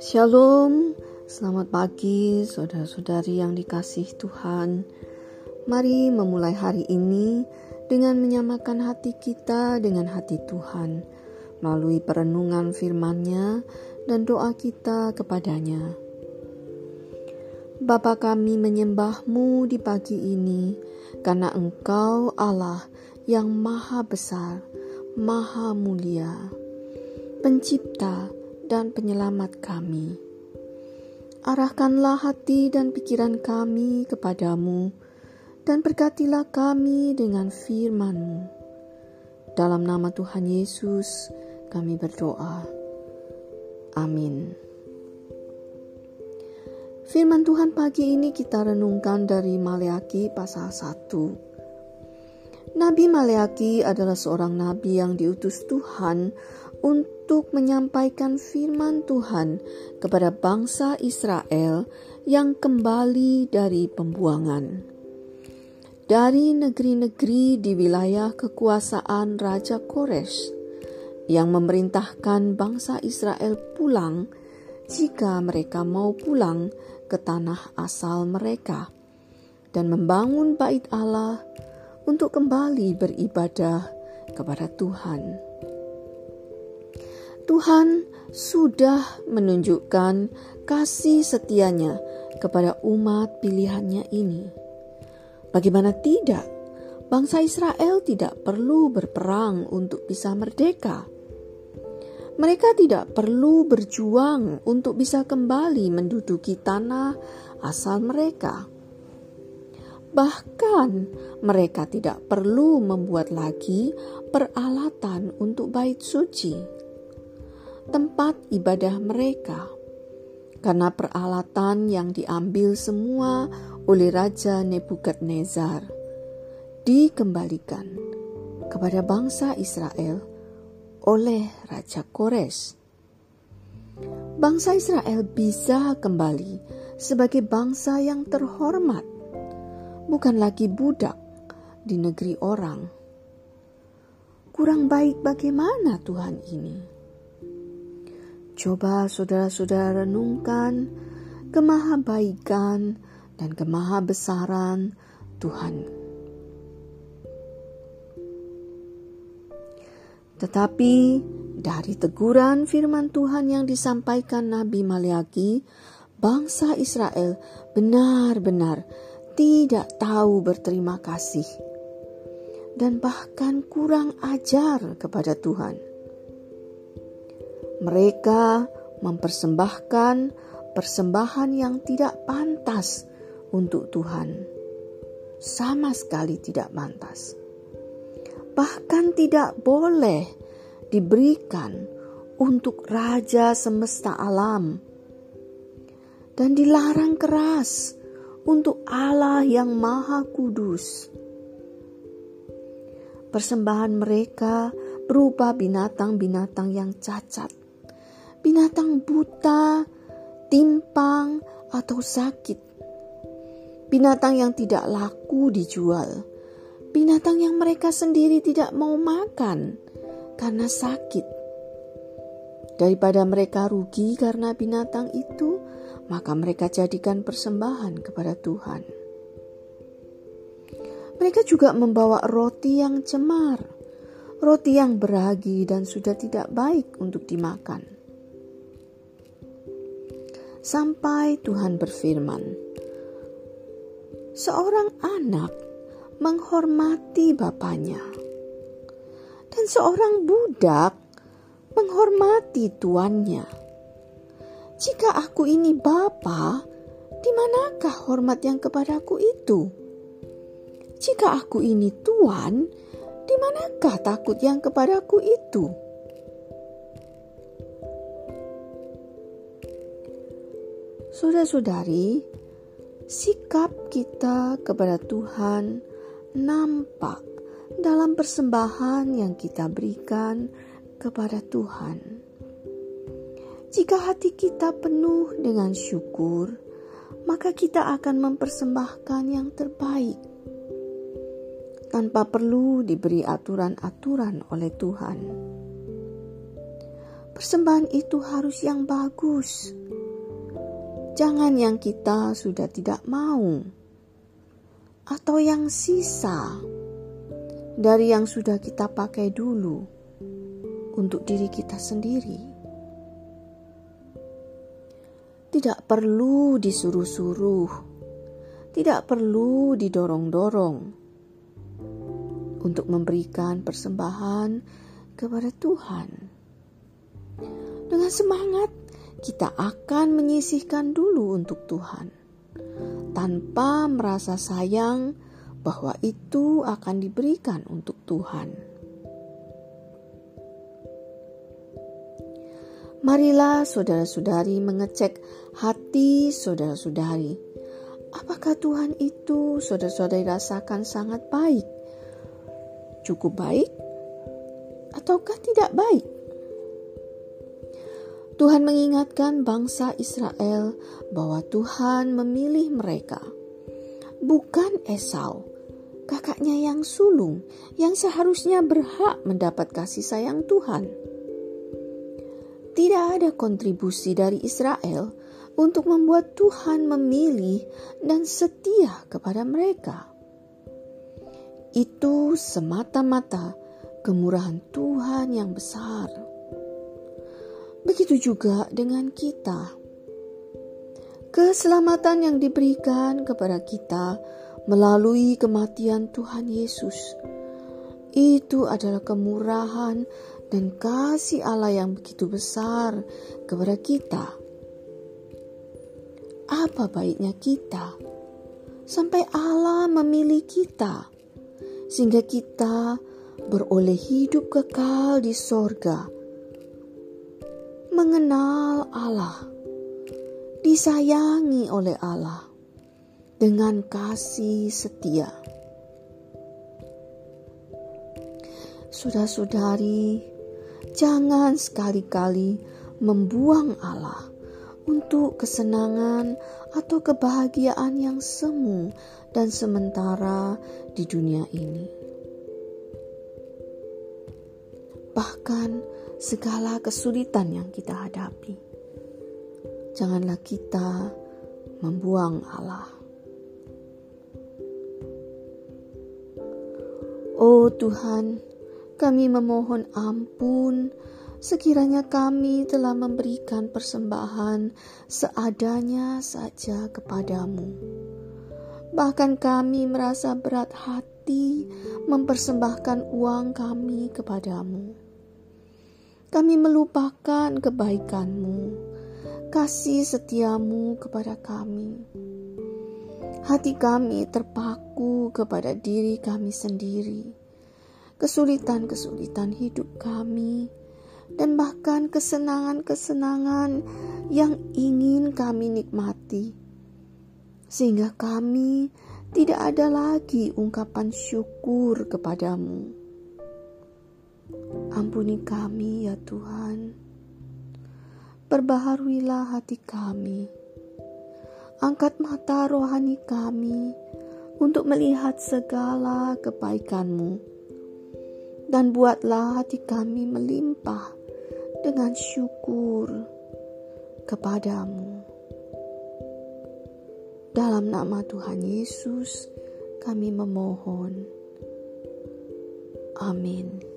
Shalom, selamat pagi saudara-saudari yang dikasih Tuhan. Mari memulai hari ini dengan menyamakan hati kita dengan hati Tuhan melalui perenungan firman-Nya dan doa kita kepadanya. Bapa kami menyembahmu di pagi ini karena Engkau Allah yang maha besar, maha mulia, pencipta, dan penyelamat kami. Arahkanlah hati dan pikiran kami kepadamu, dan berkatilah kami dengan firman-Mu. Dalam nama Tuhan Yesus, kami berdoa. Amin. Firman Tuhan pagi ini kita renungkan dari Maleaki pasal 1. Nabi Maleaki adalah seorang nabi yang diutus Tuhan untuk menyampaikan firman Tuhan kepada bangsa Israel yang kembali dari pembuangan. Dari negeri-negeri di wilayah kekuasaan Raja Kores yang memerintahkan bangsa Israel pulang jika mereka mau pulang ke tanah asal mereka dan membangun bait Allah untuk kembali beribadah kepada Tuhan. Tuhan sudah menunjukkan kasih setianya kepada umat pilihannya ini. Bagaimana tidak, bangsa Israel tidak perlu berperang untuk bisa merdeka. Mereka tidak perlu berjuang untuk bisa kembali menduduki tanah asal mereka. Bahkan mereka tidak perlu membuat lagi peralatan untuk bait suci tempat ibadah mereka, karena peralatan yang diambil semua oleh Raja Nebukadnezar dikembalikan kepada bangsa Israel oleh Raja Kores. Bangsa Israel bisa kembali sebagai bangsa yang terhormat, bukan lagi budak di negeri orang. Kurang baik bagaimana Tuhan ini? Coba saudara-saudara renungkan kemahabaikan dan kemahabesaran Tuhan. Tetapi dari teguran firman Tuhan yang disampaikan Nabi Maliaki, bangsa Israel benar-benar tidak tahu berterima kasih dan bahkan kurang ajar kepada Tuhan. Mereka mempersembahkan persembahan yang tidak pantas untuk Tuhan, sama sekali tidak pantas, bahkan tidak boleh diberikan untuk Raja semesta alam, dan dilarang keras untuk Allah yang Maha Kudus. Persembahan mereka berupa binatang-binatang yang cacat binatang buta, timpang, atau sakit. Binatang yang tidak laku dijual. Binatang yang mereka sendiri tidak mau makan karena sakit. Daripada mereka rugi karena binatang itu, maka mereka jadikan persembahan kepada Tuhan. Mereka juga membawa roti yang cemar, roti yang beragi dan sudah tidak baik untuk dimakan sampai Tuhan berfirman, "Seorang anak menghormati bapaknya, dan seorang budak menghormati tuannya. Jika aku ini bapa, di manakah hormat yang kepadaku itu? Jika aku ini tuan, di manakah takut yang kepadaku itu?" Saudara-saudari, sikap kita kepada Tuhan nampak dalam persembahan yang kita berikan kepada Tuhan. Jika hati kita penuh dengan syukur, maka kita akan mempersembahkan yang terbaik. tanpa perlu diberi aturan-aturan oleh Tuhan. Persembahan itu harus yang bagus. Jangan yang kita sudah tidak mau atau yang sisa dari yang sudah kita pakai dulu untuk diri kita sendiri. Tidak perlu disuruh-suruh, tidak perlu didorong-dorong untuk memberikan persembahan kepada Tuhan. Dengan semangat, kita akan menyisihkan dulu untuk Tuhan tanpa merasa sayang bahwa itu akan diberikan untuk Tuhan. Marilah saudara-saudari mengecek hati saudara-saudari. Apakah Tuhan itu saudara-saudari rasakan sangat baik? Cukup baik? Ataukah tidak baik? Tuhan mengingatkan bangsa Israel bahwa Tuhan memilih mereka, bukan Esau, kakaknya yang sulung, yang seharusnya berhak mendapat kasih sayang Tuhan. Tidak ada kontribusi dari Israel untuk membuat Tuhan memilih dan setia kepada mereka. Itu semata-mata kemurahan Tuhan yang besar Begitu juga dengan kita. Keselamatan yang diberikan kepada kita melalui kematian Tuhan Yesus itu adalah kemurahan dan kasih Allah yang begitu besar kepada kita. Apa baiknya kita sampai Allah memilih kita sehingga kita beroleh hidup kekal di sorga mengenal Allah, disayangi oleh Allah dengan kasih setia. Saudara-saudari, jangan sekali-kali membuang Allah untuk kesenangan atau kebahagiaan yang semu dan sementara di dunia ini. Bahkan segala kesulitan yang kita hadapi. Janganlah kita membuang Allah. Oh Tuhan, kami memohon ampun sekiranya kami telah memberikan persembahan seadanya saja kepadamu. Bahkan kami merasa berat hati mempersembahkan uang kami kepadamu kami melupakan kebaikanmu, kasih setiamu kepada kami. Hati kami terpaku kepada diri kami sendiri, kesulitan-kesulitan hidup kami, dan bahkan kesenangan-kesenangan yang ingin kami nikmati, sehingga kami tidak ada lagi ungkapan syukur kepadamu. Ampuni kami ya Tuhan. Perbaharuilah hati kami. Angkat mata rohani kami untuk melihat segala kebaikan-Mu. Dan buatlah hati kami melimpah dengan syukur kepadamu. Dalam nama Tuhan Yesus kami memohon. Amin.